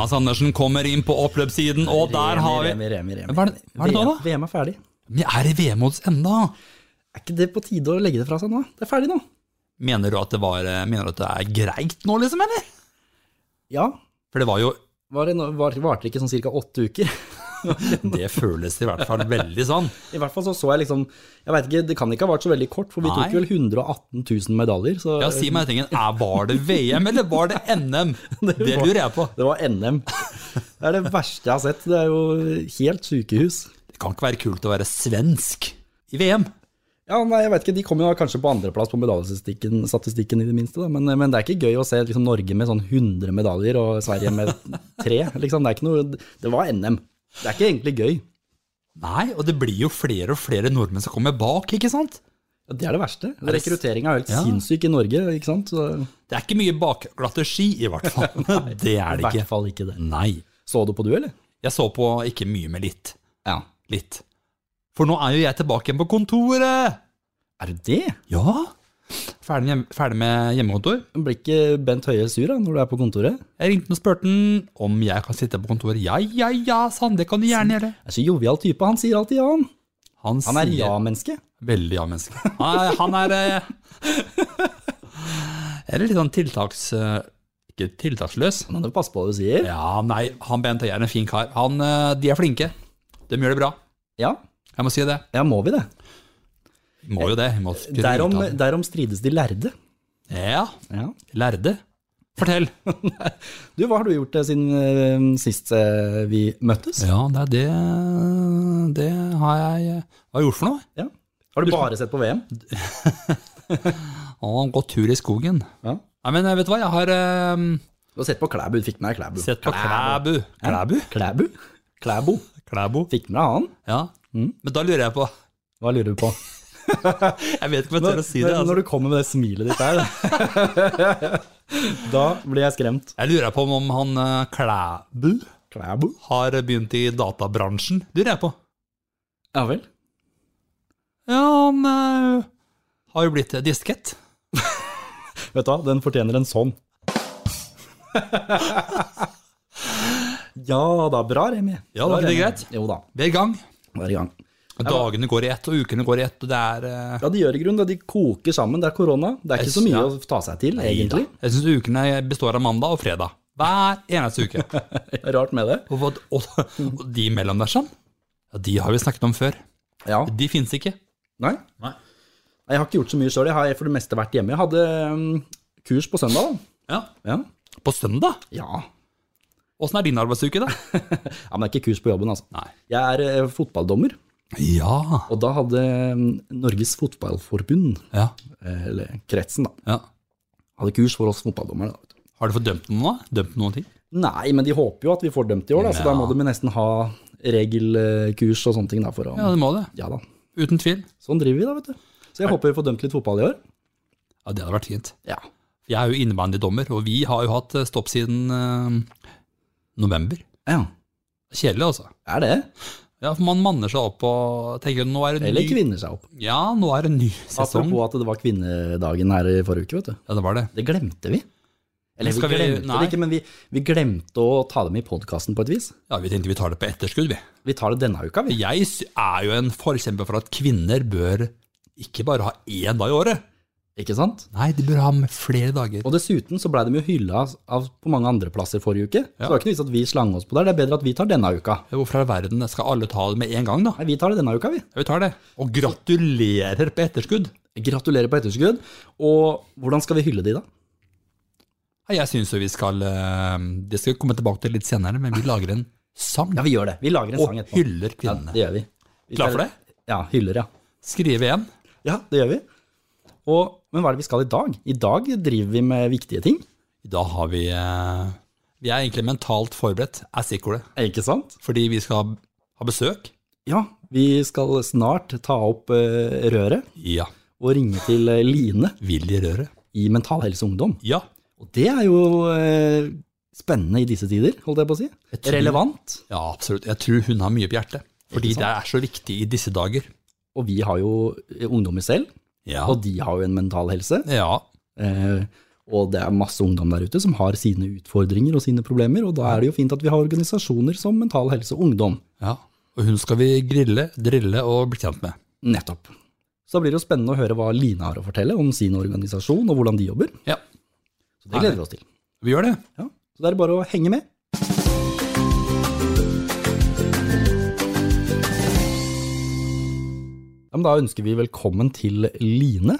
Jonas Andersen kommer inn på oppløpssiden, og der har vi Remi, Remi, Remi. Hva er det- hva er det da? VM, VM er ferdig. Vi er i VM hos enda. Er ikke det på tide å legge det fra seg nå? Det er ferdig nå. Mener du at det, var, mener du at det er greit nå, liksom, eller? Ja. For det var jo Var det, var, det ikke sånn ca. åtte uker? Det føles i hvert fall veldig sånn. I hvert fall så så jeg liksom Jeg vet ikke, det kan ikke ha vært så veldig kort, for vi Nei. tok vel 118 000 medaljer. Så Ja, si meg tingen, Var det VM, eller var det NM? Det lurer jeg på. det var NM. Det er det verste jeg har sett. Det er jo helt sykehus. Det kan ikke være kult å være svensk i VM. Ja, nei, jeg vet ikke, De kommer jo kanskje på andreplass på medaljestatistikken statistikken i det minste. Men, men det er ikke gøy å se liksom, Norge med sånn 100 medaljer og Sverige med tre. Liksom. Det, er ikke noe, det var NM. Det er ikke egentlig gøy. Nei, og det blir jo flere og flere nordmenn som kommer bak, ikke sant? Ja, Det er det verste. Rekrutteringa er helt Ja. sinnssyk i Norge. ikke sant? Så, Det er ikke mye bakglatte ski, i hvert fall. Nei, Det er det ikke. I hvert fall ikke det. Nei. Så du på du, eller? Jeg så på ikke mye, men litt. Ja. Litt. For nå er jo jeg tilbake igjen på kontoret! Er du det? Ja. Ferdig, hjem, ferdig med hjemmekontor. Blir ikke Bent Høie sur da, når du er på kontoret? Jeg ringte og spurte han om jeg kan sitte på kontoret. Ja, ja, ja, sa han. Det kan du gjerne gjøre. Er så jovial type. Han sier alltid ja. Han, Han, han er ja-menneske. Veldig ja-menneske. Han er, er eh, Eller litt sånn tiltaks... eh, Ikke tiltaksløs. Han må passe på hva du sier. Ja, nei, han Bent Høie er en fin kar. Han, eh, de er flinke. De gjør det bra. Ja, Jeg må si det. ja må vi det? Må jo det. Må Derom, derom strides de lærde. Ja, Ja. lærde. Fortell. Du, hva har du gjort eh, siden eh, sist eh, vi møttes? Ja, det er det Det har jeg Hva har jeg gjort for noe? Ja. Har du bare sett på VM? Å, gått tur i skogen. Ja. Nei, men vet du hva, jeg har um, Du har sett på Klæbu, du fikk med deg Klæbu. sett på Klæbu. Klæbu? Klæbu? Klæbo. Klæbo. Fikk med deg han? Ja. Men da lurer jeg på Hva lurer du på? Jeg vet ikke om jeg tør å si det. Altså. når du kommer med det smilet ditt der, da blir jeg skremt. Jeg lurer på om han eh, Klæbu Klæbu? har begynt i databransjen. Du lurer jeg på. Ja vel. Ja, han eh, har jo blitt diskett. Vet du hva, den fortjener en sånn. ja da, bra Remi. Ja, da, var ikke det greit? Jo da, Vi er i gang. Vi er i gang. Dagene går i ett, og ukene går i ett. og det er... eh, Ja, de gjør i grunnen det. De koker sammen. Det er korona. Det er ikke så mye Ja. å ta seg til, egentlig. Jeg syns ukene består av mandag og fredag. Hver eneste uke. Rart med det. Og, og, og de mellom der sånn, ja, de har vi snakket om før. Ja. De fins ikke. Nei. Nei. Jeg har ikke gjort så mye sjøl. Jeg har for det meste vært hjemme. Jeg hadde um, kurs på søndag. Ja. da. Ja. På søndag? ja. Åssen er din arbeidsuke, da? Ja, Men det er ikke kurs på jobben, altså. Nei. Jeg er uh, fotballdommer, Ja. og da hadde um, Norges Fotballforbund, ja. eh, eller kretsen, da, ja. hadde kurs for oss fotballdommere. Da. Har du fått dømt noen, da? Dømt noen ting? Nei, men de håper jo at vi får dømt i år, da, så da må de nesten ha regelkurs og sånne ting. da, for å... Ja, det må det. Ja da. Uten tvil. Sånn driver vi da, vet du. Så jeg håper vi får dømt litt fotball i år. Ja, Det hadde vært fint. Ja. Jeg er jo innebandydommer, og vi har jo hatt eh, stopp siden eh, november. ja. Kjedelig, altså. Er det? Ja, for Man manner seg opp og tenker nå er det Eller ny kvinner seg opp. Ja, nå er det ny sesong. Apropos at det var kvinnedagen her i forrige uke, vet du. Ja, det var det. Det glemte vi. Eller vi Skal vi- glemte nei. det ikke, men vi, vi glemte å ta dem i podkasten på et vis. Ja, Vi tenkte vi tar det på etterskudd, vi. Vi tar det denne uka, vi. Jeg er jo en forkjemper for at kvinner bør ikke bare ha én dag i året. Ikke sant? Nei, de bør ha med flere dager. Og dessuten så blei de jo hylla av, på mange andre plasser forrige uke. Så det var ikke noe vits at vi slang oss på der. Det er bedre at vi tar denne uka. Ja, Hvorfor i verden skal alle ta det med en gang, da? Nei, vi tar det denne uka, vi. Ja, Vi tar det. Og gratulerer på etterskudd. Gratulerer på etterskudd. Og hvordan skal vi hylle de, da? Jeg syns jo vi skal eh, Det skal vi komme tilbake til litt senere, men vi lager en sang. Ja, vi gjør det. Vi lager en og sang etterpå. Og hyller Ja, kvinnene. det gjør vi. vi Klar for det? Ja, hyller, ja. Skrive igjen. Ja, det gjør vi. Og, men hva er det vi skal i dag? I dag driver vi med viktige ting. Da har vi eh, Vi er egentlig mentalt forberedt, er stikkordet. Ikke sant? Fordi vi skal ha besøk. Ja, vi skal snart ta opp eh, røret Ja. og ringe til eh, Line Willy Røret. i Mental Helse Ungdom. Ja. Og det er jo spennende i disse tider, holdt jeg på å si. tror- Relevant. ja, absolutt. Jeg tror hun har mye på hjertet. Fordi det er så viktig i disse dager. Og vi har jo ungdommer selv, Ja. og de har jo en mental helse. ja. Eh, Og det er masse ungdom der ute som har sine utfordringer og sine problemer, og da er det jo fint at vi har organisasjoner som Mental Helse Ungdom. Ja, og hun skal vi grille, drille og bli kjent med. Nettopp. Så da blir det jo spennende å høre hva Line har å fortelle om sin organisasjon og hvordan de jobber. Ja, Så det gleder vi oss til. vi gjør det. Ja, så det er bare å henge med. Men da ønsker vi velkommen til Line.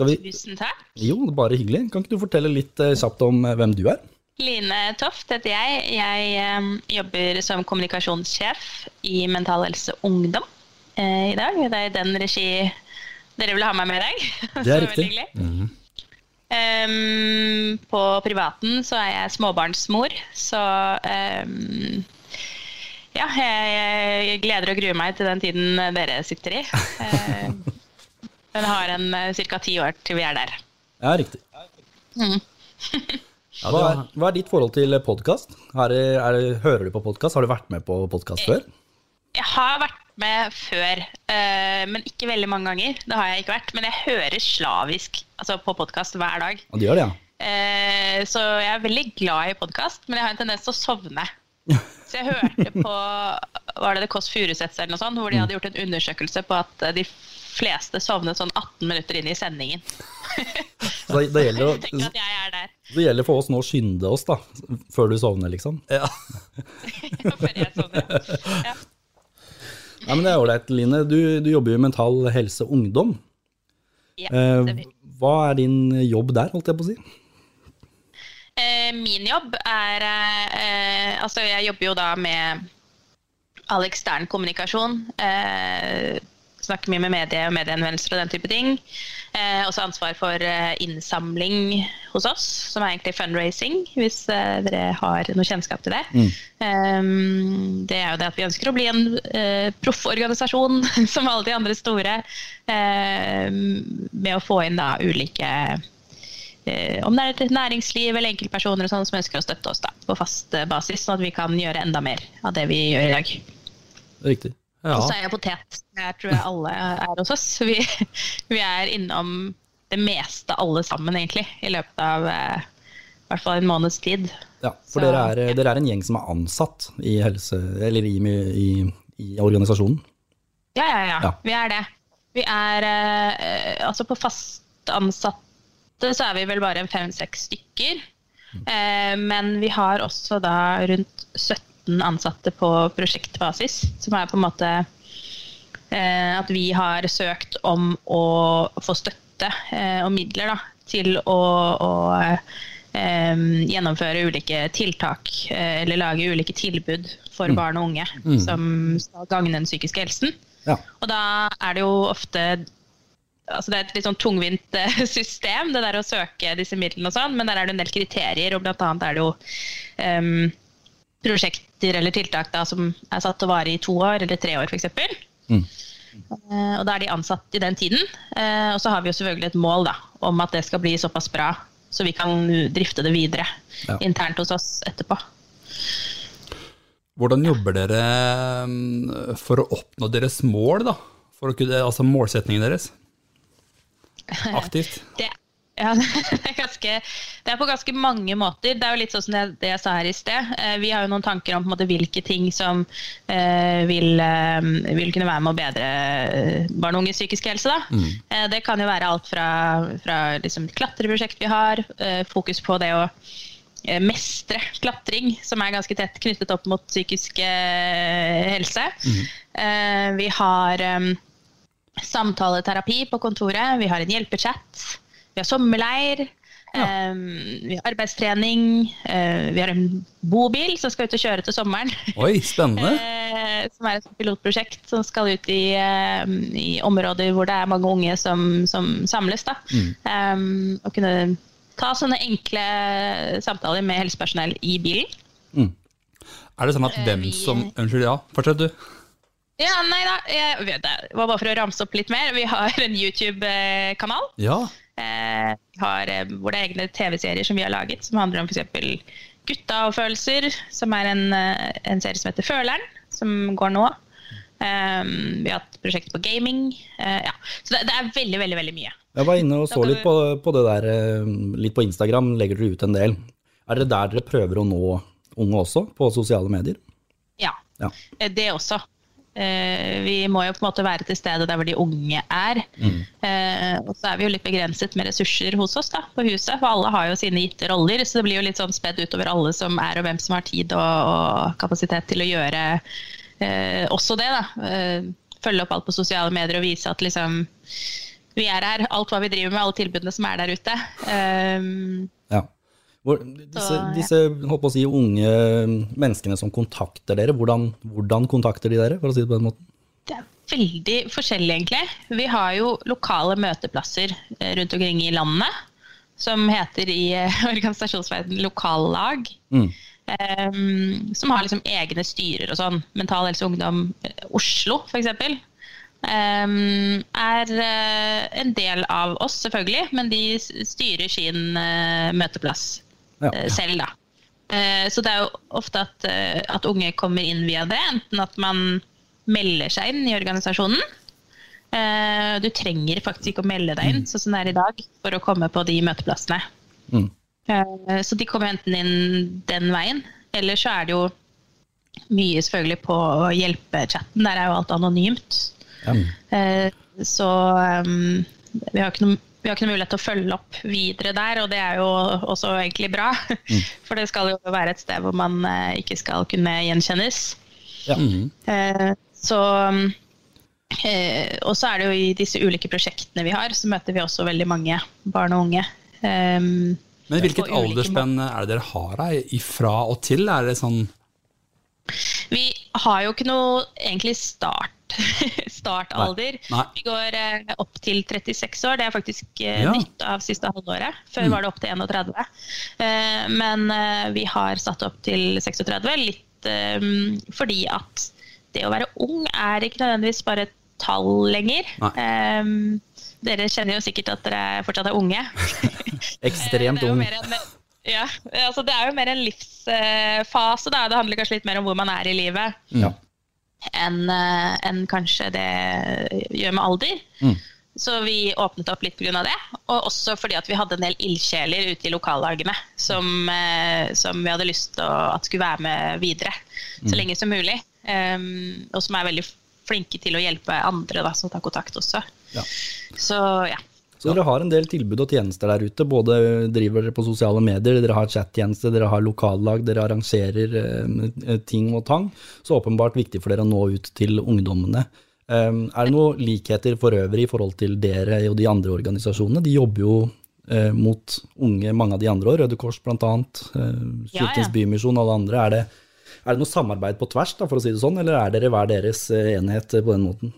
Vi Tusen takk. Jo, bare hyggelig. Kan ikke du fortelle litt eh, kjapt om eh, hvem du er? Line Toft heter jeg. Jeg eh, jobber som kommunikasjonssjef i Mental Helse Ungdom i dag. Det er i den regi dere vil ha meg med i dag. Det er riktig. Em, på privaten så er jeg småbarnsmor, så em, ja, jeg, gleder og gruer meg til den tiden dere sitter i. Eh, Men har en ca. ti år til vi er der. Ja, riktig. Mm. Hva er, hva er ditt forhold til podkast? Hører du på podkast? Har du vært med på podkast før? Jeg har vært med før, eh, men ikke veldig mange ganger. Det har jeg ikke vært. Men jeg hører slavisk altså på podkast hver dag. Og de gjør det, ja. Eh, så jeg er veldig glad i podkast, men jeg har en tendens til å sovne. Så jeg hørte på var det det Kåss Furuseths eller noe sånt, hvor de hadde gjort en undersøkelse på at de fleste sovnet sånn 18 minutter inn i sendingen. Så det, det, gjelder, Jeg jeg det gjelder for oss nå å skynde oss, da. Før du sovner, liksom. Ja. før jeg sovner. Ja. Ja, men det er ålreit, Line. Du, du jobber jo i Mental Helse Ungdom. Ja, Eh, stemmer. hva er din jobb der, holdt jeg på å si? Eh, min jobb er eh, Altså, jeg jobber jo da med all ekstern kommunikasjon. Eh, snakker mye med medie og medieinnvendelser og den type ting. Eh, også ansvar for innsamling hos oss, som er egentlig fundraising, hvis dere har noe kjennskap til det. Eh, det er jo det at vi ønsker å bli en eh, proff organisasjon, som alle de andre store, med å få inn da ulike om det er et næringsliv eller enkeltpersoner sånn som ønsker å støtte oss da, på fast eh, basis, sånn at vi kan gjøre enda mer av det vi gjør i dag. Riktig. Ja. Og så er jeg potet. Jeg tror jeg alle er hos oss. Vi, vi er innom det meste alle sammen, egentlig, i løpet av eh, i hvert fall en måneds tid. Ja, for Så, dere, er, dere er en gjeng som er ansatt i, helse, eller i, i, i organisasjonen. Ja, ja, ja, Ja. Vi er det. Vi er eh, Altså på fast ansatte så er vi vel bare fem-seks stykker. Eh, men vi har også da rundt 17 ansatte på prosjektbasis, som er på en måte eh, at vi har søkt om å få støtte eh, og midler da, til å, å eh, gjennomføre ulike tiltak eh, eller lage ulike tilbud for barn og unge som skal gagne den psykiske helsen. Ja. Og da er det jo ofte altså Det er et litt sånn tungvint eh, system, det der å søke disse midlene og sånn, men der er det en del kriterier, og blant annet er det jo um, prosjekter eller tiltak da, som er satt til å vare i to år eller tre år, f.eks. Mm. Uh, og da er de ansatt i den tiden. Uh, og så har vi jo selvfølgelig et mål da, om at det skal bli såpass bra, så vi kan drifte det videre Ja. internt hos oss etterpå. Hvordan jobber dere mm, for å oppnå deres mål, da? For å kunne, altså målsetningen deres? Aktivt? Det, ja, det, er ganske, det er på ganske mange måter. Det er jo litt sånn som det, det jeg sa her i sted. Eh, Vi har jo noen tanker om måte, hvilke ting som eh, vil, eh, vil kunne være med å bedre eh, barn og unges psykiske helse. Eh, det kan jo være alt fra, fra liksom, klatreprosjekt vi har, fokus på det å mestre klatring, som er ganske tett knyttet opp mot psykisk helse. Mm. vi har samtaleterapi på kontoret, vi har en hjelpechat, vi har sommerleir, eh, vi har arbeidstrening, eh, vi har en bobil som skal ut og kjøre til sommeren. Oi, spennende. Eh, som er et pilotprosjekt som skal ut i, eh, i områder hvor det er mange unge som, som samles. Da. Eh, og kunne ta sånne enkle samtaler med helsepersonell i bilen. Er det sånn at hvem vi- som Unnskyld, ja. Fortsett, du. Ja, nei da, jeg vet det. Det var bare for å ramse opp litt mer. Vi har en YouTube-kanal. Ja. Eh, har, eh, er egne TV-serier som vi har laget, som handler om f.eks. Gutta og følelser, som er en, eh, en serie som heter Føleren, som går nå. Eh, vi har hatt prosjekt på gaming. Eh, ja. Så det, det er veldig, veldig veldig mye. Jeg var inne og så litt på, på det der, litt på Instagram, legger dere ut en del. Er det der dere prøver å nå unge også, på sosiale medier? Ja, Ja. det også. Eh, Vi må jo på en måte være til stede der hvor de unge er. Eh, Og så er vi jo litt begrenset med ressurser hos oss da, på huset, for alle har jo sine gitte roller. Så det blir jo litt sånn spedd utover alle som er, og hvem som har tid og, og kapasitet til å gjøre eh, også det. da. Eh, følge opp alt på sosiale medier og vise at liksom vi er her, alt hva vi driver med, alle tilbudene som er der ute. Eh, Ja. Disse, disse håper å si, unge menneskene som kontakter dere, hvordan, hvordan kontakter de dere, for å si det på den måten? Det er veldig forskjellig, egentlig. Vi har jo lokale møteplasser eh, rundt omkring i landet. Som heter i organisasjonsverden lokallag. Mm. Um, som har liksom egne styrer og sånn. Mental Helse Ungdom eh, Oslo, f.eks. Um, er uh, en del av oss, selvfølgelig, men de styrer sin uh, møteplass Ja. eh, selv, da. Eh, så det er jo ofte at, eh, at unge kommer inn via det, enten at man melder seg inn i organisasjonen. Du trenger faktisk ikke å melde deg inn, sånn som det er i dag, for å komme på de møteplassene. Mm. Så de kommer enten inn den veien, eller så er det jo mye selvfølgelig på hjelpechatten. Der er jo alt anonymt. Ja. Så um, vi har ikke noe vi har ikke noe mulighet til å følge opp videre der, og det er jo også egentlig bra. For det skal jo være et sted hvor man eh, ikke skal kunne gjenkjennes. Ja. Eh, Så eh, Og så er det jo i disse ulike prosjektene vi har, så møter vi også veldig mange barn og unge. Eh, Men hvilket aldersspenn er det dere har her, ifra og til? Er det sånn Vi har jo ikke noe egentlig start, startalder. Nei. Nei. Vi går eh, opp til 36 år. Det er faktisk eh, Ja. nytt av siste halvåret. Før var det opp til 31. Eh, men eh, vi har satt opp til 36, litt eh, fordi at det å være ung er ikke nødvendigvis bare et tall lenger. Eh, dere kjenner jo sikkert at dere fortsatt er unge. Ekstremt ung. Ja, altså det er jo mer en livsfase. Da. Det handler kanskje litt mer om hvor man er i livet Ja. enn en kanskje det gjør med alder. Mm. Så vi åpnet opp litt pga. det. Og også fordi at vi hadde en del ildsjeler ute i lokallagene som, eh, som vi hadde lyst til at skulle være med videre så lenge som mulig. Um, og som er veldig flinke til å hjelpe andre da, som tar kontakt også. Ja. Så ja. Så dere har en del tilbud og tjenester der ute. Både driver dere på sosiale medier, dere har chattjeneste, dere har lokallag, dere arrangerer eh, ting og tang. Så åpenbart viktig for dere å nå ut til ungdommene. Eh, er det noen likheter for øvrig i forhold til dere og de andre organisasjonene? De jobber jo eh, mot unge, mange av de andre òg, Røde Kors bl.a., eh, Ja, Kirkens ja. Bymisjon og alle andre. Er det, er det noe samarbeid på tvers, da, for å si det sånn, eller er dere hver deres eh, enhet på den måten?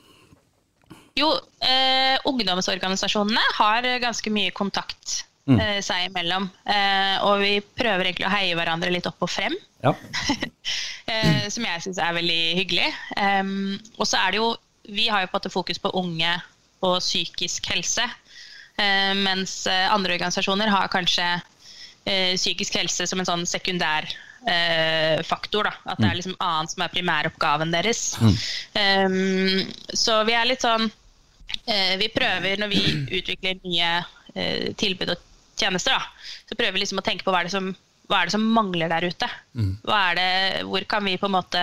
Jo, eh, ungdomsorganisasjonene har ganske mye kontakt Mm. eh, seg imellom. Eh, og vi prøver egentlig å heie hverandre litt opp og frem, Ja. eh, som jeg syns er veldig hyggelig. Em, og så er det jo Vi har jo på en måte fokus på unge og psykisk helse. Eh, mens eh, andre organisasjoner har kanskje eh, psykisk helse som en sånn sekundær eh, faktor. Da. At det er liksom annet som er primæroppgaven deres. Em, så vi er litt sånn Vi prøver når vi utvikler nye eh, tilbud og tjenester, da, så prøver vi liksom å tenke på hva er det som hva er det som mangler der ute? Hva er det, hvor kan vi på en måte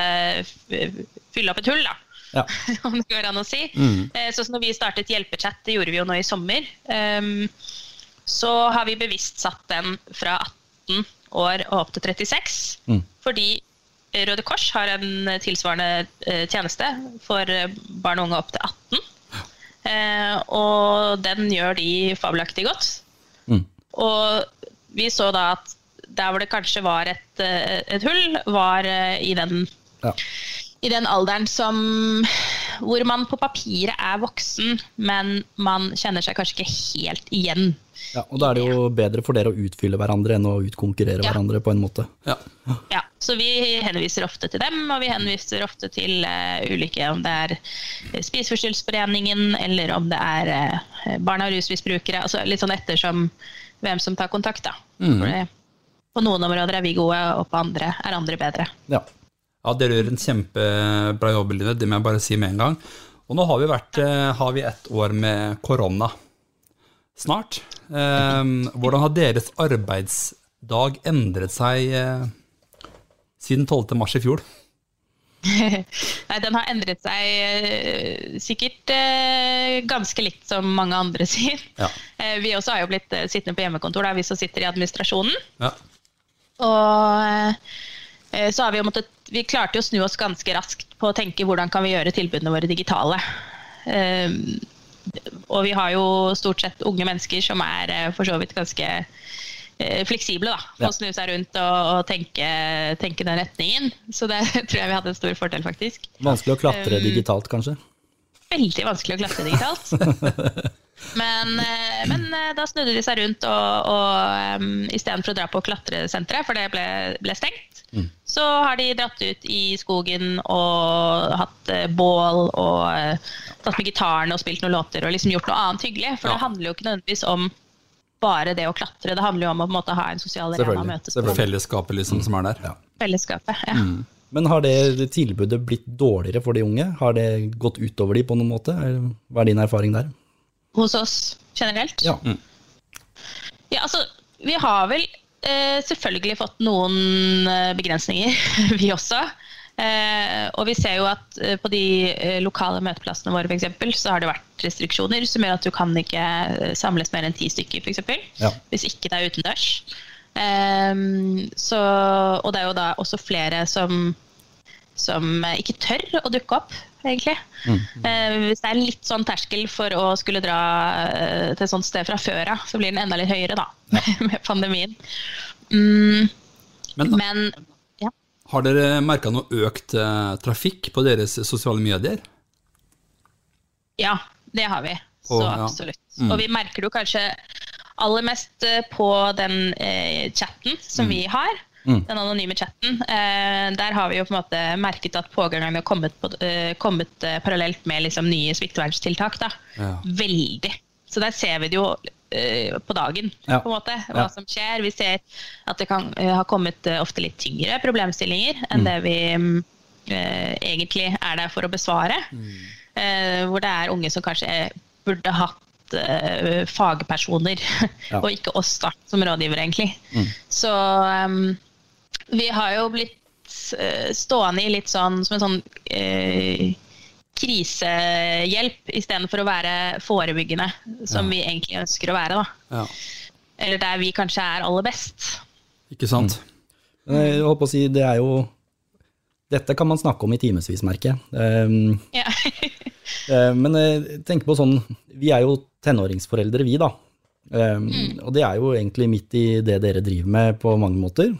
fylle opp et hull, da? Ja. om det går an å si. Eh, Sånn som når vi startet Hjelpechat, det gjorde vi jo nå i sommer, ehm, så har vi bevisst satt den fra 18 år og opp til 36. Mm. Fordi Røde Kors har en tilsvarende eh, tjeneste for eh, barn og unge opp til 18. Eh, og den gjør de fabelaktig godt. Mm. Og vi så da at der hvor det kanskje var et, eh, et hull, var eh, i den Ja. i den alderen som hvor man på papiret er voksen, men man kjenner seg kanskje ikke helt igjen. Ja, og da er det jo bedre for dere å utfylle hverandre enn å utkonkurrere Ja. hverandre på en måte. Ja. Ja, så vi henviser ofte til dem, og vi henviser ofte til uh, ulike, om det er eh, Spiseforstyrrelsesforeningen, eller om det er uh, barna og rusmisbrukere, altså litt sånn ettersom hvem som tar kontakt, da. Mm. det, på noen områder er vi gode, og på andre er andre bedre. Ja. Ja, dere gjør en kjempebra jobb, Line. Det må jeg bare si med en gang. Og nå har vi vært, eh, har vi ett år med korona. Snart. Eh, hvordan har deres arbeidsdag endret seg eh, siden 12. mars i fjor? Nei, den har endret seg eh, sikkert eh, ganske likt som mange andre sier. Ja. Eh, vi også har jo blitt sittende på hjemmekontor, da, vi som sitter i administrasjonen. Ja. Og eh, så har vi jo måttet Vi klarte jo å snu oss ganske raskt på å tenke hvordan kan vi gjøre tilbudene våre digitale. Eh, og vi har jo stort sett unge mennesker som er eh, for så vidt ganske eh, fleksible, da. Å snu seg rundt og, og tenke, tenke den retningen. Så det tror jeg vi hadde en stor fordel, faktisk. Vanskelig å klatre Um, digitalt, kanskje. Veldig vanskelig å klatre digitalt. Men, eh, men eh, da snudde de seg rundt, og, og um, istedenfor å dra på klatresenteret, for det ble, ble stengt, så har de dratt ut i skogen og hatt uh, bål og uh, tatt med gitaren og spilt noen låter og liksom gjort noe annet hyggelig. For Ja. det handler jo ikke nødvendigvis om bare det å klatre, det handler jo om å på en måte ha en sosial arena å møtes på. Fellesskapet liksom som er der. Ja. Fellesskapet. Ja. Men har det tilbudet blitt dårligere for de unge? Har det gått utover de på noen måte? Hva er din erfaring der? Hos oss generelt. Ja. Ja, altså, vi har vel eh, selvfølgelig fått noen eh, begrensninger, vi også. Eh, og vi ser jo at eh, på de eh, lokale møteplassene våre for eksempel, så har det vært restriksjoner som gjør at du kan ikke eh, samles mer enn ti stykker, f.eks. Ja. Hvis ikke det er utendørs. Eh, så, og det er jo da også flere som, som ikke tør å dukke opp, egentlig. Eh, hvis det er litt sånn terskel for å skulle dra uh, til et sånt sted fra før av, så blir den enda litt høyere, da, med pandemien. Um, Men men ja. har dere merka noe økt uh, trafikk på deres sosiale medier? ja, det har vi. Så oh, ja. absolutt. Og vi merker det jo kanskje aller mest eh, på den eh, chatten som vi har. Den anonyme chatten. Eh, der har vi jo på en måte merket at pågangerne har kommet, på, kommet parallelt med liksom, nye smitteverntiltak. Da. Ja. Veldig. Så der ser vi det jo på dagen, Ja. på en måte, hva Ja. som skjer. Vi ser at det kan ha kommet ofte litt tyngre problemstillinger enn det vi mm, eh, egentlig er der for å besvare. Eh, hvor det er unge som kanskje burde hatt eh, fagpersoner, Ja. og ikke oss da, som rådgivere, egentlig. Så um, vi har jo blitt uh, stående i litt sånn som en sånn uh, krisehjelp istedenfor å være forebyggende, som vi egentlig ønsker å være. da. Ja. Eller der vi kanskje er aller best. Ikke sant? Mm. jeg holdt på å si, det er jo Dette kan man snakke om i timevis, merker jeg. Um, Ja. Eh, Men eh, tenk på sånn, vi er jo tenåringsforeldre vi da. Um, Og det er jo egentlig midt i det dere driver med på mange måter.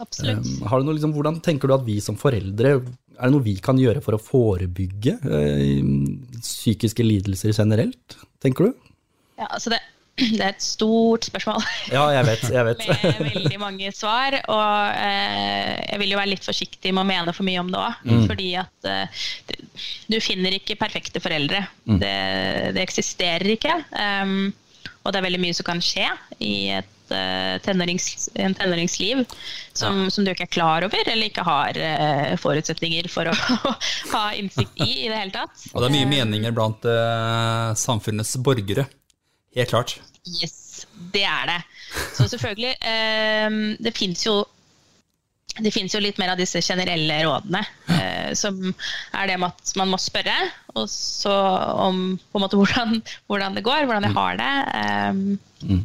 Absolutt. Har du noe, liksom, hvordan tenker du at vi som foreldre, er det noe vi kan gjøre for å forebygge eh, psykiske lidelser generelt, tenker du? Ja, altså det, det er et stort spørsmål Ja, jeg vet, jeg vet. med veldig mange svar. Og eh, jeg vil jo være litt forsiktig med å mene for mye om det òg. Fordi at eh, du finner ikke perfekte foreldre. Det, det eksisterer ikke. Um, og det er veldig mye som kan skje i et eh, tenårings, en tenåringsliv som, som du ikke er klar over, eller ikke har uh, forutsetninger for å ha innsikt i i det hele tatt. Og det er mye meninger blant uh, samfunnets borgere. Helt klart. Yes, det er det. Så selvfølgelig, eh, det fins jo det finnes jo litt mer av disse generelle rådene, eh, som er det med at man må spørre, og så om på en måte hvordan, hvordan det går, hvordan jeg har det, eh,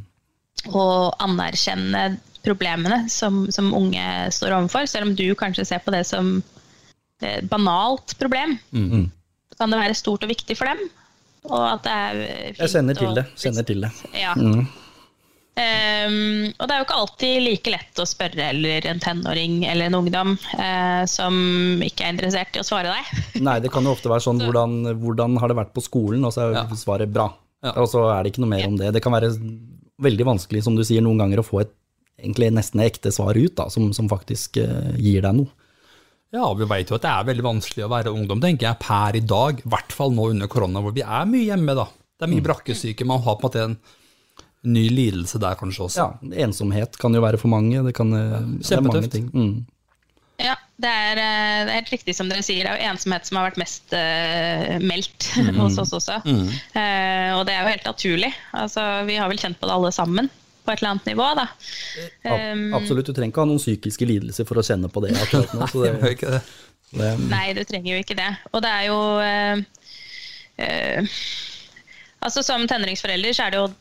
og anerkjenne problemene som, som unge står overfor, selv om du kanskje ser på det som et banalt problem. Så kan det være stort og viktig for dem, og at det er fint Jeg kjenner til og- det. Kjenner til det. ja. Ehm, og det er jo ikke alltid like lett å spørre eller en tenåring eller en ungdom uh, som ikke er interessert i å svare deg. Nei, det kan jo ofte være sånn, hvordan, hvordan har det vært på skolen, og så er Ja. svaret bra. Ja. Og så er det ikke noe mer om det. Det kan være veldig vanskelig, som du sier, noen ganger å få et egentlig nesten ekte svar ut, da, som, som faktisk uh, gir deg noe. Ja, vi vet jo at det er veldig vanskelig å være ungdom, tenker jeg, per i dag. I hvert fall nå under korona, hvor vi er mye hjemme, da. Det er mye brakkesyke. Man har på en måte en ny lidelse der kanskje også. Ja, ensomhet kan jo være for mange, det kan ja, det er mange ting. Mm. Ja, Det er, eh, det er helt riktig som dere sier. Det er jo ensomhet som har vært mest uh, meldt hos oss også. Uh, og det er jo helt naturlig. Altså, vi har vel kjent på det alle sammen på et eller annet nivå. Da. Um, Absolutt, du trenger ikke ha noen psykiske lidelser for å kjenne på det akkurat nå. Så det, det. Det, Nei, du trenger jo ikke det. Og det er jo uh, Altså Som tenåringsforelder så er det jo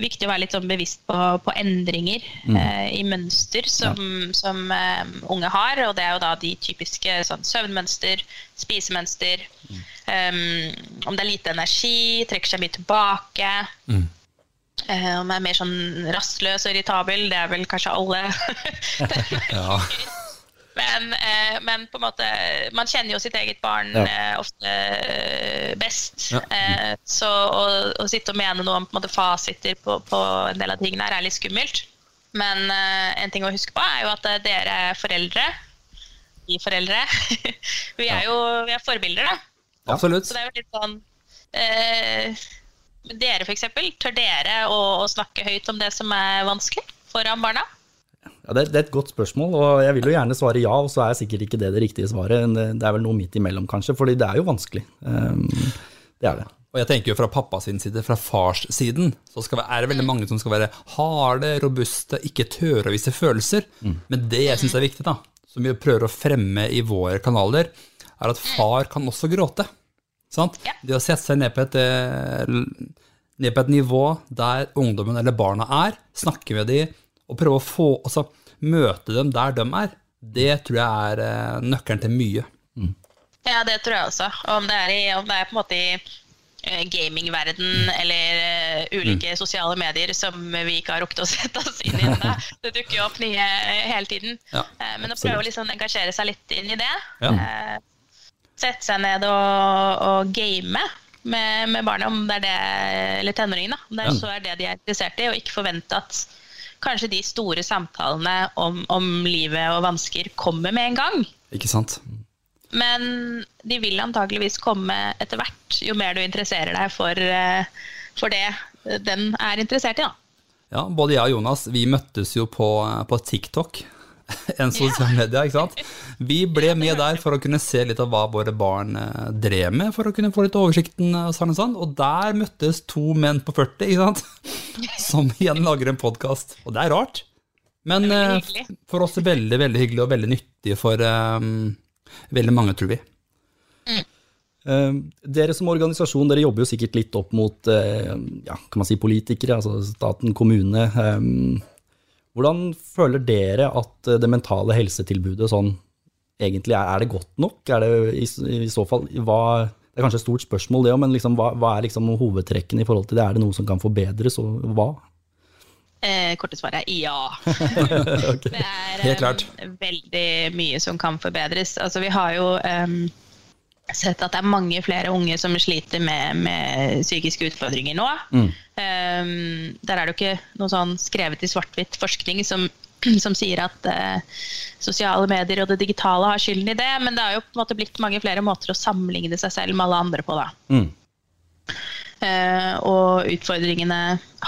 viktig å være litt sånn bevisst på, på endringer mm. eh, i mønster som, ja. som eh, unge har. Og det er jo da de typiske sånn, søvnmønster, spisemønster. Mm. Um, om det er lite energi, trekker seg mye tilbake. Mm. Uh, om jeg er mer sånn rastløs og irritabel, det er vel kanskje alle. ja. Men, eh, men, på en måte Man kjenner jo sitt eget barn ja. eh, ofte eh, best. Ja. Eh, så å, å, sitte og mene noe om på måte, fasiter på, på, en del av tingene her er litt skummelt. Men eh, en ting å huske på er jo at eh, dere er foreldre. Vi foreldre. vi er jo vi er forbilder, da. Absolutt. Så det er jo litt sånn Dere, f.eks. Tør dere å, å snakke høyt om det som er vanskelig foran barna? Ja, det, det, er et godt spørsmål, og jeg vil jo gjerne svare ja, og så er sikkert ikke det det riktige svaret. Det er vel noe midt imellom, kanskje, fordi det er jo vanskelig. Um, det er det. Og jeg tenker jo fra pappas side, fra fars siden, så skal, er det veldig mange som skal være harde, robuste, ikke tørre å vise følelser. Mm. Men det jeg syns er viktig, da, som vi prøver å fremme i våre kanaler, er at far kan også gråte. Sant? Ja. Det å sette seg ned på, et, eh, ned på et nivå der ungdommen eller barna er, snakke med dem og prøve å få, altså, møte dem der de er, det tror jeg er uh, nøkkelen til mye. Mm. Ja, det tror jeg også. Om det er, i, om det er på en måte i uh, gamingverden mm. eller ulike mm. sosiale medier som vi ikke har rukket å sette oss inn i ennå. Det dukker jo opp nye hele tiden. Ja, men å prøve å liksom engasjere seg litt inn i det. Ja. Sette seg ned og, og game med, med barna, om det er det, eller tenåringene, om det er, så er det de er interessert i, og ikke forvente at kanskje de store samtalene om, om livet og vansker kommer med en gang. Ikke sant? Men de vil antageligvis komme etter hvert, jo mer du interesserer deg for, eh, for det den er interessert i. da. Ja, både jeg og Jonas vi møttes jo på, på TikTok enn sosiale medier. ikke sant? Vi ble med der for å kunne se litt av hva våre barn eh, drev med, for å kunne få litt oversikten. Og, sånn og, sånn. og der møttes to menn på 40, ikke sant? som igjen lager en podkast. Og det er rart. Men er eh, for oss er det veldig veldig hyggelig og veldig nyttig for um, veldig mange, tror vi. Mm. Dere som organisasjon dere jobber jo sikkert litt opp mot ja, kan man si politikere, altså staten, kommune. Hvordan føler dere at eh, det mentale helsetilbudet sånn egentlig er? Er det godt nok? Er det i, i så fall hva, Det er kanskje et stort spørsmål, det òg, men liksom, hva, hva, er liksom hovedtrekkene i forhold til det? Er det noe som kan forbedres, og hva? Eh, korte svaret er ja. okay. Det er Um, veldig mye som kan forbedres. Altså, vi har jo um, sett at det er mange flere unge som sliter med, med psykiske utfordringer nå. Mm. Um, der er det jo ikke noe sånn skrevet i svart-hvitt forskning som, som, sier at uh, sosiale medier og det digitale har skylden i det, men det har jo på en måte blitt mange flere måter å sammenligne seg selv med alle andre på. da. Mm. Uh, og utfordringene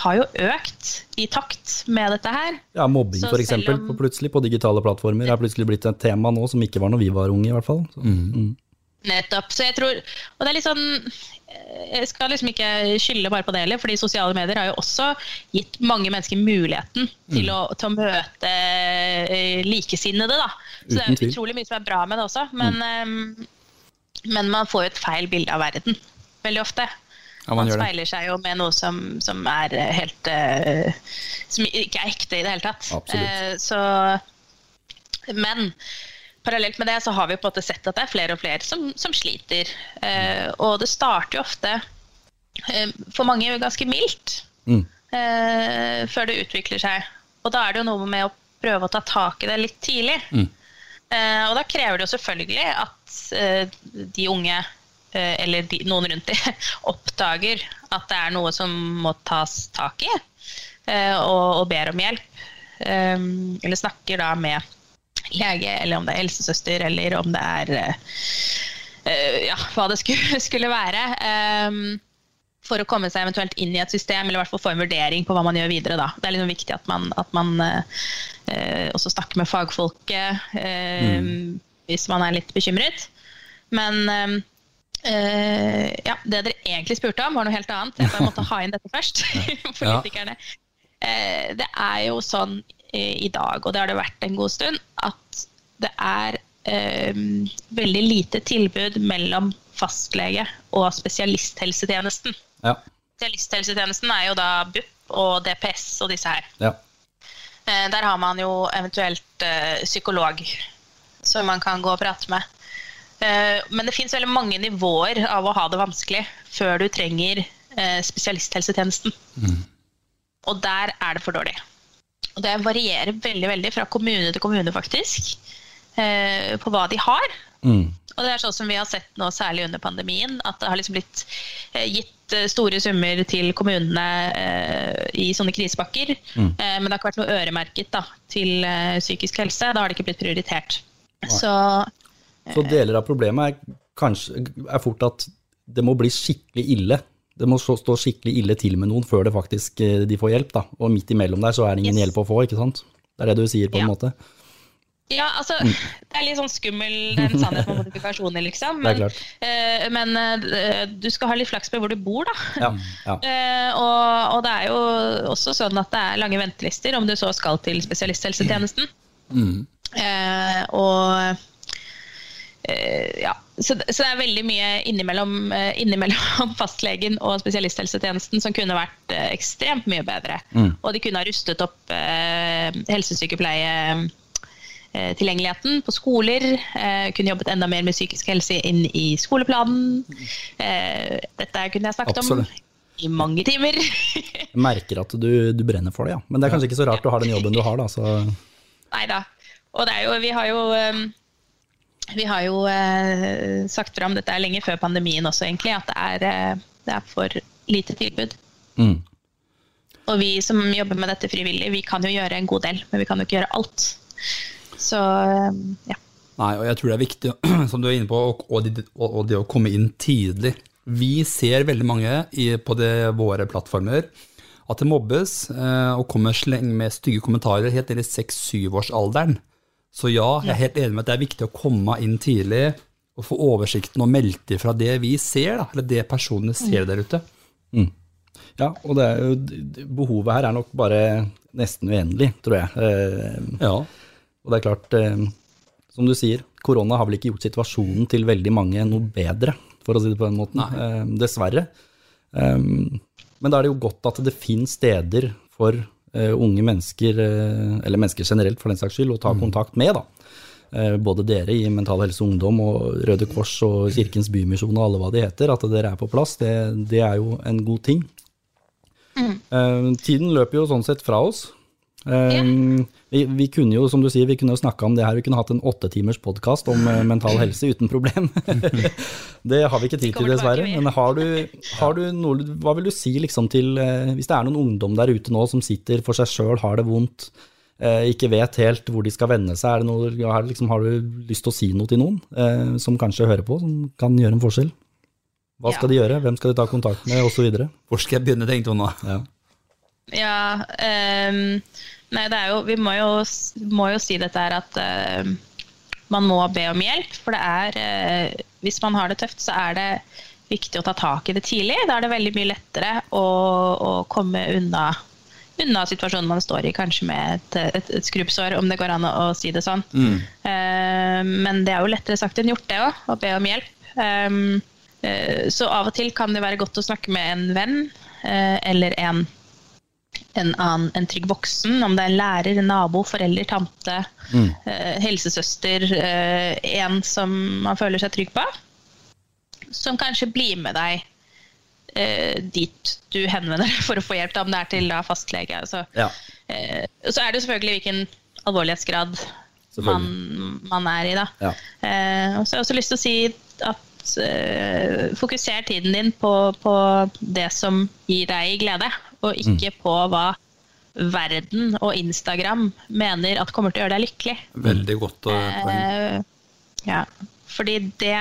har jo økt i takt med dette her. Ja, Mobbing f.eks. Om... plutselig på digitale plattformer er plutselig blitt et tema nå som ikke var når vi var unge, i hvert fall. Så, mm. Nettopp. Så jeg tror Og det er litt sånn Jeg skal liksom ikke skylde bare på det heller, fordi sosiale medier har jo også gitt mange mennesker muligheten til, mm. å, til å, møte uh, likesinnede, da. Så det er jo utrolig mye som er bra med det også. Men, mm. um, men man får jo et feil bilde av verden veldig ofte. Ja, man, man speiler seg jo med noe som, som er helt uh, Som ikke er ekte i det hele tatt. Uh, så Men parallelt med det så har vi på en måte sett at det er flere og flere som, som sliter. Eh, og det starter jo ofte eh, for mange ganske mildt mm. eh, før det utvikler seg. Og da er det jo noe med å prøve å ta tak i det litt tidlig. Mm. Eh, og da krever det jo selvfølgelig at eh, de unge, eh, eller de, noen rundt de, oppdager at det er noe som må tas tak i, og, og ber om hjelp. eller snakker da med lege, eller om det er helsesøster, eller om det er uh, ja, hva det skulle, skulle være. Um, for å komme seg eventuelt inn i et system, eller i hvert fall få en vurdering på hva man gjør videre. Da. Det er liksom viktig at man, at man uh, også snakker med fagfolket. Uh, mm. hvis man er litt bekymret. Men Uh, ja, det dere egentlig spurte om, var noe helt annet. Jeg måtte ha inn dette først. Politikerne. Uh, det er jo sånn i dag, og det har det vært en god stund, at det er eh, veldig lite tilbud mellom fastlege og spesialisthelsetjenesten. Ja. Spesialisthelsetjenesten er jo da BUP og DPS og disse her. Ja. Der har man jo eventuelt psykolog som man kan gå og prate med. Eh, men det fins veldig mange nivåer av å ha det vanskelig før du trenger eh, spesialisthelsetjenesten. Mm. Og der er det for dårlig. Og det varierer veldig veldig fra kommune til kommune, faktisk, eh, på hva de har. Mm. Og det er sånn som vi har sett nå, særlig under pandemien, at det har liksom blitt gitt store summer til kommunene i sånne krisepakker. Mm. Men det har ikke vært noe øremerket da, til psykisk helse. Da har det ikke blitt prioritert. Så, så, deler av problemet er, kanskje, er fort at det må bli skikkelig ille. Det må stå skikkelig ille til med noen før det faktisk eh, de får hjelp. Da. Og midt imellom der så er det ingen yes. hjelp å få, ikke sant? Det er det du sier på en ja. måte. Ja, altså, mm. det er litt sånn skummel den sannhet med modifikasjoner, liksom. Men, uh, men uh, du skal ha litt flaks med hvor du bor, da. Ja, ja. Uh, og, og, det er jo også sånn at det er lange ventelister om du så skal til spesialisthelsetjenesten. Mm. Og ja, så, så, det er veldig mye innimellom, eh, innimellom, fastlegen og spesialisthelsetjenesten som kunne vært eh, ekstremt mye bedre. Mm. Og de kunne ha rustet opp eh, helsesykepleietilgjengeligheten eh, på skoler. kunne jobbet enda mer med psykisk helse inn i skoleplanen. dette kunne jeg snakket Absolutt. om i mange timer. jeg merker at du, du, brenner for det, ja. Men det er kanskje ikke så rart du har den jobben du har, da. Så. Nei da. Og det jo, vi har jo um, vi har jo eh, sagt fram dette er lenge før pandemien også, egentlig, at det er, eh, det er for lite tilbud. Mm. Og vi som jobber med dette frivillig, vi kan jo gjøre en god del, men vi kan jo ikke gjøre alt. Så eh, ja. Nei, og jeg tror det er viktig, som du er inne på, og det, og det å komme inn tidlig. Vi ser veldig mange i, på det, våre plattformer at det mobbes eh, og kommer sleng med stygge kommentarer helt ned i seks-syvårsalderen. Så ja, jeg er helt enig med at det er viktig å komme inn tidlig og få oversikten og melde ifra det vi ser, da, eller det personene ser der ute. Mm. Ja, og det er jo, behovet her er nok bare nesten uendelig, tror jeg. Eh, ja. Og det er klart, eh, som du sier, korona har vel ikke gjort situasjonen til veldig mange noe bedre, for å si det på den måten. Eh, dessverre. Um, men da er det jo godt at det finnes steder for unge mennesker, uh, eller mennesker generelt for den saks skyld, å ta mm. kontakt med. da. Uh, både dere i Mental Helse og Ungdom og Røde Kors og Kirkens Bymisjon og alle hva de heter. At dere er på plass, det, det er jo en god ting. Mm. tiden løper jo sånn sett fra oss. Um, vi, vi, kunne jo, som du sier, vi kunne jo snakka om det her. Vi kunne hatt en åtte timers podkast om uh, mental helse uten problem. det har vi ikke tid til, dessverre. Men har du, har du noe, hva vil du si liksom, til uh, Hvis det er noen ungdom der ute nå som sitter for seg sjøl, har det vondt, uh, ikke vet helt hvor de skal vende seg, noe, har, liksom, har, du lyst til å si noe til noen som kanskje hører på, som kan gjøre en forskjell? Hva skal ja. de gjøre, hvem skal de ta kontakt med, osv.? Hvor skal jeg begynne, tenkte hun da. Ja. Ja um, Nei, det er jo Vi må jo, må jo si dette her at uh, man må be om hjelp. For det er uh, Hvis man har det tøft, så er det viktig å ta tak i det tidlig. Da er det veldig mye lettere å, å komme unna, unna, situasjonen man står i, kanskje med et, et, et skrubbsår, om det går an å, å si det sånn. Mm. Uh, men det er jo lettere sagt enn gjort, det òg, å be om hjelp. Um, så av og til kan det være godt å snakke med en venn eller en en, annen, en trygg voksen, om det er en lærer, en nabo, forelder, tante, mm. eh, helsesøster, eh, en som man føler seg trygg på, som kanskje blir med deg eh, dit du henvender deg for å få hjelp, om det er til da, fastlege. Altså. Ja. Eh, så er det selvfølgelig hvilken alvorlighetsgrad man, man, er i. Da. Ja. Eh, og så har jeg også lyst til å si at eh, fokuser tiden din på, på det som gir deg glede og ikke mm. på hva verden og Instagram mener at kommer til å gjøre deg lykkelig. Veldig godt poeng. Eh, ja, fordi det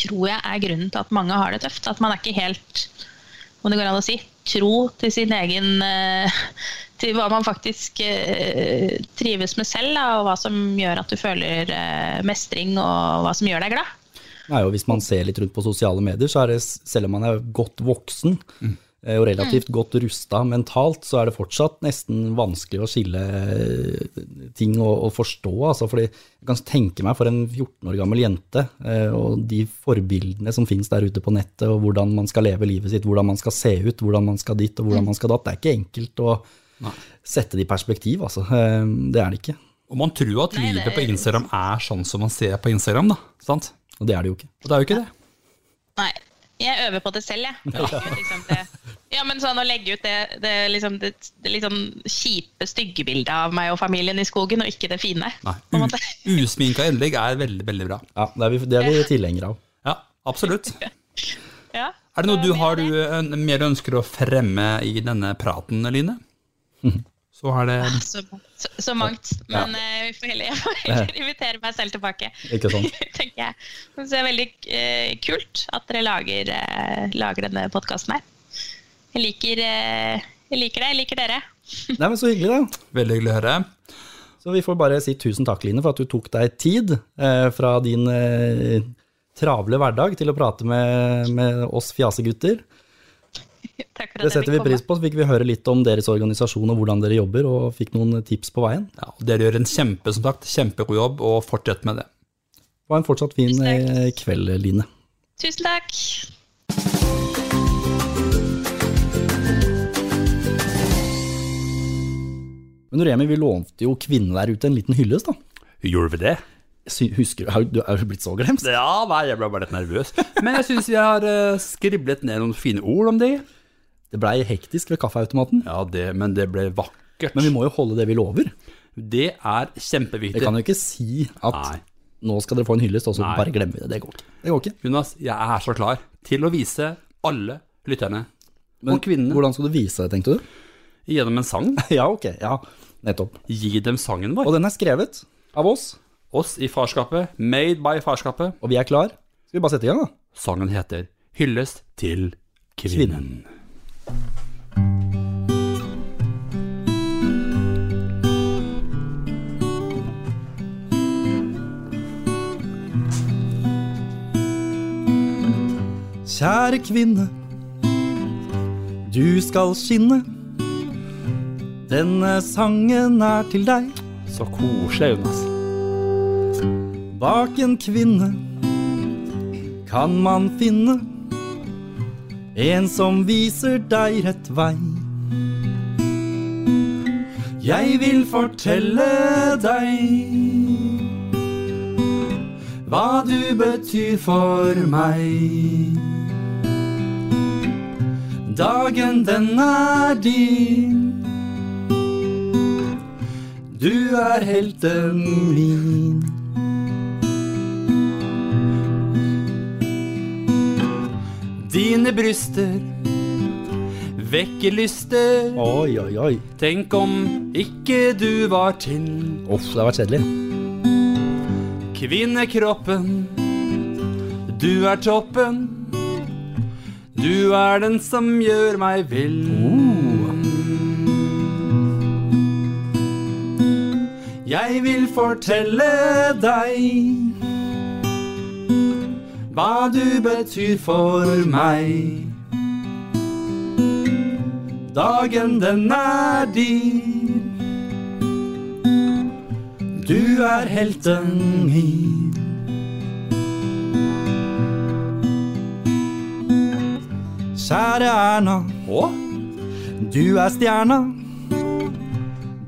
tror jeg er grunnen til at mange har det tøft. At man er ikke helt, om det går an å si, tro til sin egen, eh, til hva man faktisk eh, trives med selv, da, og hva som gjør at du føler eh, mestring, og hva som gjør deg glad. Nei, og Hvis man ser litt rundt på sosiale medier, så er det, selv om man er godt voksen eh, og relativt godt rusta mentalt, så er det fortsatt nesten vanskelig å skille eh, ting og, og forstå. Altså, fordi jeg kan tenke meg for en 14 år gammel jente, eh, og de forbildene som finnes der ute på nettet, og hvordan man skal leve livet sitt, hvordan man skal se ut, hvordan man skal dit og hvordan man skal datt. Det er ikke enkelt å sette det i perspektiv, altså. Eh, Det er det ikke. Og man tror at livet på Instagram er sånn som man ser på Instagram, da. Sant? Og det er det jo ikke. Og det er jo ikke det. Nei, jeg øver på det selv, jeg. Ja. liksom. Ja, men sånn å legge ut det, det, liksom, det, det sånn kjipe, stygge bildet av meg og familien i skogen, og ikke det fine. Nei. Usminka innlegg er veldig, veldig bra. Ja, det er vi, det er vi tilhengere av. Ja, absolutt. Ja. Er det noe du har du mer ønsker å fremme i denne praten, Line? Så har det Så, så, så mangt. Men eh, vi får heller, jeg får heller invitere meg selv tilbake. Ikke sånn. tenker jeg. Så det er veldig kult at dere lager, lager denne podkasten her. Jeg liker, eh, jeg liker det, jeg liker dere. Nei, men Så hyggelig, da. veldig hyggelig å høre. Så vi får bare si tusen takk, Line, for at du tok deg tid eh, fra din eh, travle hverdag til å prate med, med oss fjasegutter. Takk for at Det setter vi pris på. Så fikk vi høre litt om deres organisasjon og hvordan dere jobber, og fikk noen tips på veien. Ja, dere gjør en kjempe, som sagt, kjempegod jobb, og fortsett med det. Ha en fortsatt fin eh, kveld, Line. Tusen takk. Men Remi, vi lovte jo kvinnene der ute en liten hyllest, da. Gjorde vi det? Husker du, du er du blitt så glemt? Ja, nei, jeg ble bare litt nervøs. Men jeg syns vi har eh, skriblet ned noen fine ord om det. Det blei hektisk ved kaffeautomaten, Ja, det, men det ble vakkert. men vi må jo holde det vi lover. Det er kjempeviktig. Vi kan jo ikke si at Nei. nå skal dere få en hyllest, og så bare glemmer vi det. Det går. Det går ikke. Jonas, jeg er så klar til å vise alle lytterne Men og kvinnene hvordan skal du vise det, tenkte du? Gjennom en sang. Ja, ok. Ja, nettopp. Gi dem sangen vår. Og den er skrevet av oss, Oss i farskapet, made by farskapet. og vi er klar. Skal vi bare sette i gang, da? Sangen heter Hyllest til kvinnen. Kjære kvinne, du skal skinne. Denne sangen er til deg. Så koselig, Jonas. Bak en kvinne kan man finne en som viser deg rett vei. Jeg vil fortelle deg hva du betyr for meg. Dagen den er din. Du er helten min. Dine bryster vekker lyster. Oi, oi, oi. Tenk om ikke du var til Uff, det har vært kjedelig. kvinnekroppen. Du er toppen. Du er den som gjør meg vill. Jeg vil fortelle deg hva du betyr for meg. Dagen den er din. Du er helten min. Kjære Erna, Hå? du er stjerna.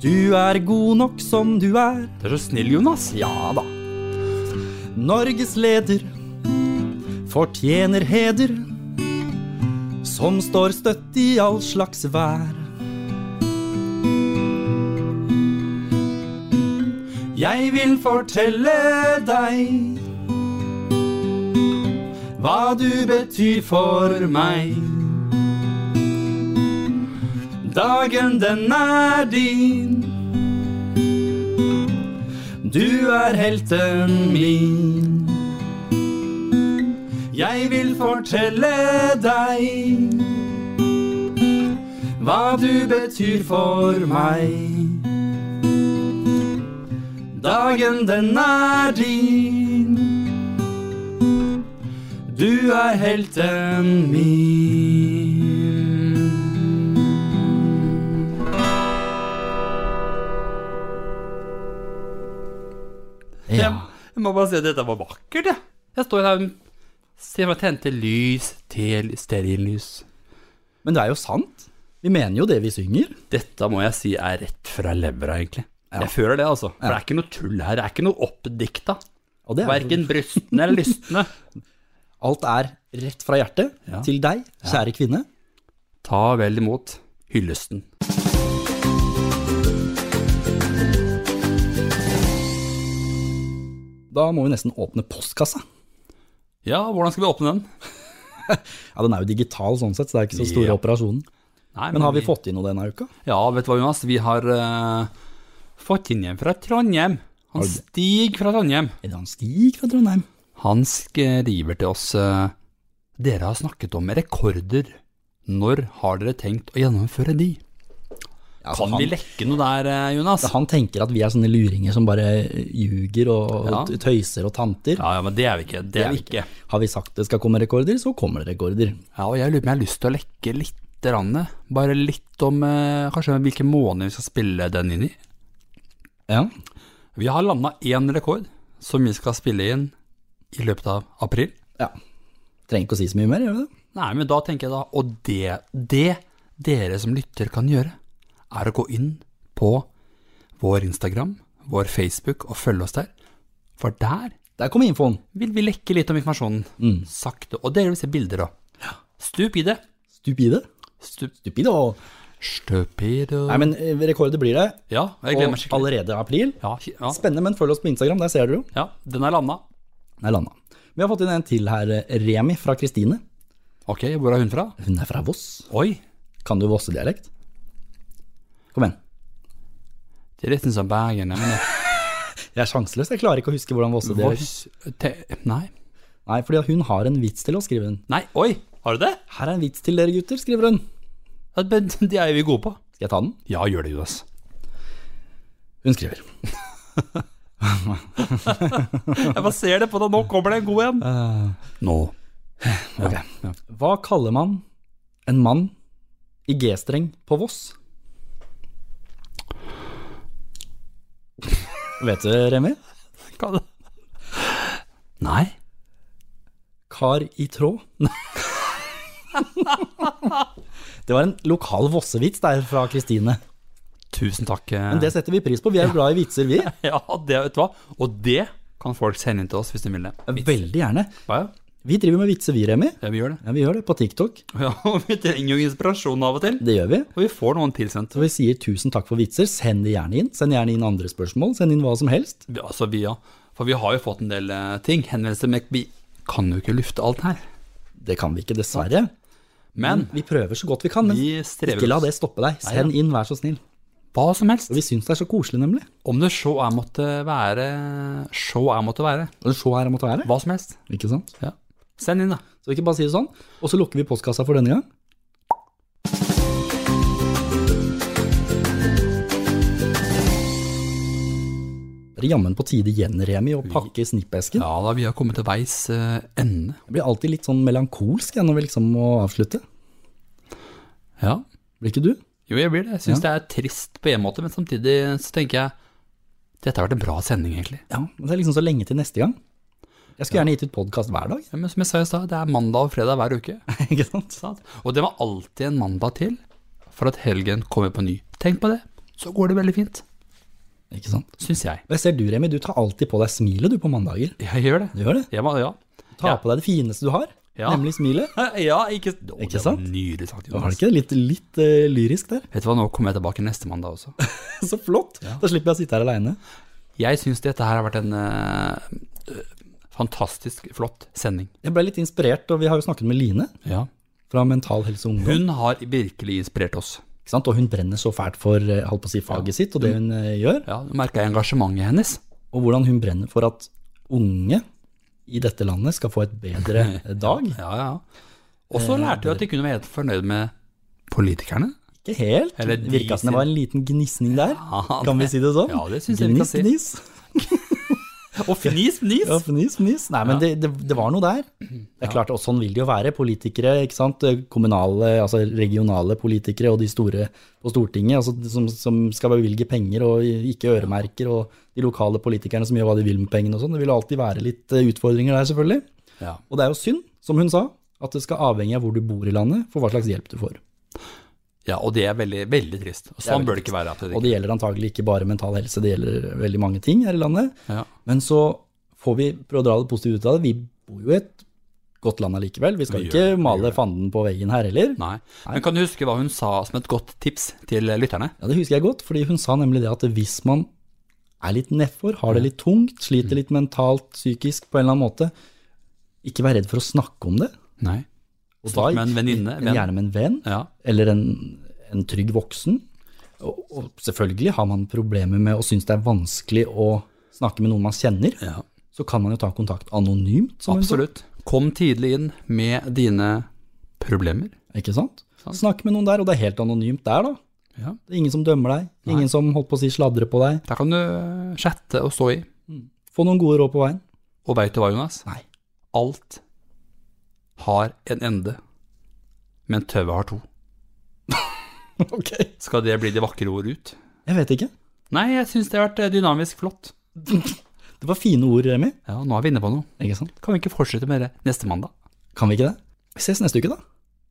Du er god nok som du er. Du er så snill, Jonas. Ja da. Norges leder fortjener heder, som står støtt i all slags vær. Jeg vil fortelle deg hva du betyr for meg. Dagen den er din. Du er helten min. Jeg vil fortelle deg hva du betyr for meg. Dagen den er din. Du er helten min. Ja. Jeg må bare si at dette var vakkert, jeg. Jeg står her og ser meg tente lys til stearinlys. Men det er jo sant. Vi mener jo det vi synger. Dette må jeg si er rett fra levra, egentlig. Jeg føler det, altså. For det er ikke noe tull her. Det er ikke noe oppdikta. Er, Verken brystene eller lystne. alt er rett fra hjertet Ja. til deg, kjære kvinne. Ta vel imot hyllesten. Da må vi nesten åpne postkassa. Ja, hvordan skal vi åpne den? Ja, Den er jo digital sånn sett, så det er ikke så store Ja. operasjonen. Nei, Men har vi fått inn noe denne uka? Ja, vet du hva, Jonas? Vi har uh, fått inn en fra Trondheim. Han? Stig fra Trondheim. Er det han Stig fra Trondheim? Han skriver til oss uh, Dere har snakket om rekorder. Når har dere tenkt å gjennomføre de? Ja, Kan han, vi lekke noe der, eh, Jonas? han tenker at vi er sånne luringer som bare ljuger og Ja. tøyser og tanter. Ja, ja, men det er vi ikke. Det er vi ikke. Har vi sagt det skal komme rekorder, så kommer det rekorder. Ja, og jeg lurer på om jeg har lyst til å lekke litt. Rann, bare litt om eh, kanskje hvilken måned vi skal spille den inn i. Ja. Vi har landa én rekord som vi skal spille inn i løpet av april. ja. Trenger ikke å si så mye mer, gjør vi det? Nei, men da tenker jeg da Og det, det dere som lytter kan gjøre, er å gå inn på vår Instagram, vår Facebook og følge oss der. For der Der kommer infoen. vil vi lekke litt om informasjonen. Mm. Sakte. Og dere vil se bilder òg. Stupide. Stupide? Stupide. Stup, Stupido. stup. Nei, men rekordet blir det. Ja, jeg Og gleder meg skikkelig. allerede april. Ja, ja, Spennende, men følg oss på Instagram, der ser dere jo. ja, den er landa. Den er landa. Vi har fått inn en til her, eh, Remi fra Kristine. Ok, hvor er hun fra? Hun er fra Voss. Oi, Kan du vossedialekt? Kom igjen. det er nesten som Bergen. Jeg, det- Jeg er sjanseløs, jeg klarer ikke å huske hvordan Vosse Voss te, Nei. Nei, fordi hun har en vits til oss, skriver hun. Nei, oi, har du det? Her er en vits til dere gutter, skriver hun. De Det er vi gode på. Skal jeg ta den? Ja, gjør det, Judas. Hun skriver. Jeg bare ser det på deg, nå kommer det en god en. Nå. Ok. Hva kaller man en mann i G-streng på Voss? Vet du, Remi? Hva da? Nei. Kar i tråd. Det var en lokal vossevits der fra Kristine. Tusen takk. eh. Men det setter vi pris på. Vi er jo glad i vitser, vi. Ja, det vet du hva. Og det kan folk sende inn til oss hvis de vil det. Veldig gjerne. Ja, ja. Vi driver med vitser, vi, Remi. Ja, vi gjør det. Ja, vi gjør det på TikTok. Ja, og vi trenger jo inspirasjon av og til. Det gjør vi. Og vi får noen tilsendt. Og vi sier tusen takk for vitser. Send det gjerne inn. Send gjerne inn andre spørsmål. Send inn hva som helst. Ja, Altså, vi, ja. For vi har jo fått en del eh, ting, henvendelser, men vi kan jo ikke lufte alt her. Det kan vi ikke, dessverre. Men Vi prøver så godt vi kan, men vi ikke la det stoppe deg. Send inn, vær så snill. Hva som helst. Og vi syns det er så koselig, nemlig. Om det så er måtte være Så er måtte være. Så er måtte være. Hva som helst. Ikke sant? Ja. Send inn, da. Så vi ikke bare si det sånn. Og så lukker vi postkassa for denne gang. Det er jammen på tide igjen, Remi, å pakke snippesken. Ja da, vi har kommet til veis eh, ende. Jeg blir alltid litt sånn melankolsk jeg, når vi liksom må avslutte. Ja. Blir ikke du? Jo, jeg blir det. Jeg syns det er trist på en måte, men samtidig så tenker jeg dette har vært en bra sending, egentlig. Ja, men det er liksom så lenge til neste gang. Jeg skulle gjerne gitt ut podkast hver dag. Ja, men som jeg sa i stad, det er mandag og fredag hver uke. ikke sant? Og det var alltid en mandag til for at helgen kommer på ny. Tenk på det, så går det veldig fint. Ikke sant? Syns jeg. Jeg ser du, Remi, du tar alltid på deg smilet du på mandager. Jeg gjør det. Du gjør det? Jeg må, ja. Ta Ja. på deg det fineste du har, Ja. nemlig smilet. Ja, ikke, Å, Ikke det var sant? Nydelig sagt, Var det ikke litt, litt uh, lyrisk der? Vet du hva, nå kommer jeg tilbake neste mandag også. Så flott! Da slipper jeg å sitte her aleine. Jeg syns dette her har vært en eh, fantastisk flott sending. Jeg ble litt inspirert, og vi har jo snakket med Line Ja. fra Mental Helse Ungdom. Hun har virkelig inspirert oss. Ikke sant? Og hun brenner så fælt for eh, si, faget sitt og det hun eh, gjør. Ja, Du merka engasjementet hennes. Og hvordan hun brenner for at unge i dette landet skal få et bedre dag. Ja, ja. Og så lærte vi at de kunne være helt fornøyd med politikerne. Ikke helt. Eller de Virka som det var en liten gnisning der. Ja, Kan vi si det sånn? Ja, det synes jeg vi kan si. Gniss, gniss. Og fnis, fnis! Ja, fnis, fnis. Nei, men det, det, det var noe der. Det er klart, og sånn vil det jo være. Politikere, ikke sant. Kommunale, altså regionale politikere og de store på Stortinget, altså, som, som skal bevilge penger og ikke øremerker, og de lokale politikerne som gjør hva de vil med pengene og sånn. Det vil alltid være litt eh, utfordringer der, selvfølgelig. Ja. Og det er jo synd, som hun sa, at det skal avhenge av hvor du bor i landet, for hva slags hjelp du får. Ja, og det er veldig, veldig trist. Og sånn bør det ikke være. At det Og det gjelder antagelig ikke bare mental helse, det gjelder veldig mange ting her i landet. ja. Men så får vi prøve å dra det positivt ut av det. Vi bor jo i et godt land allikevel. Vi skal Vi ikke male fanden på veggen her heller. Nei. Men kan du huske hva hun sa som et godt tips til lytterne? Ja, Det husker jeg godt, fordi hun sa nemlig det at hvis man er litt nedfor, har det litt tungt, Mm. sliter litt mentalt, psykisk på en eller annen måte, ikke vær redd for å snakke om det. Nei. Og Snakk med en venninne, venn. Gjerne med en venn, Ja. eller en, en trygg voksen. Og, og selvfølgelig har man problemer med og syns det er vanskelig å snakke med noen man kjenner, ja. så kan man jo ta kontakt anonymt. Absolutt. Kom tidlig inn med dine problemer. Ikke sant? Sant. Snakk med noen der, og det er helt anonymt der, da. Ja. Det er ingen som dømmer deg, ingen som holdt på å si sladrer på deg. Der kan du eh, chatte og stå i. Få noen gode råd på veien. Og veit du hva, Jonas? Nei. Alt har en ende, men tauet har to. Ok. Skal det bli de vakre ord ut? Jeg vet ikke. Nei, jeg syns det har vært eh, dynamisk flott. Det var fine ord, Remi. Ja, nå er vi inne på noe. Ikke sant? Kan vi ikke fortsette med det neste mandag? Kan vi ikke det? Vi ses neste uke, da.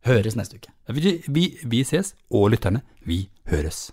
Høres neste uke. Vi, vi, vi ses, og lytterne, vi høres.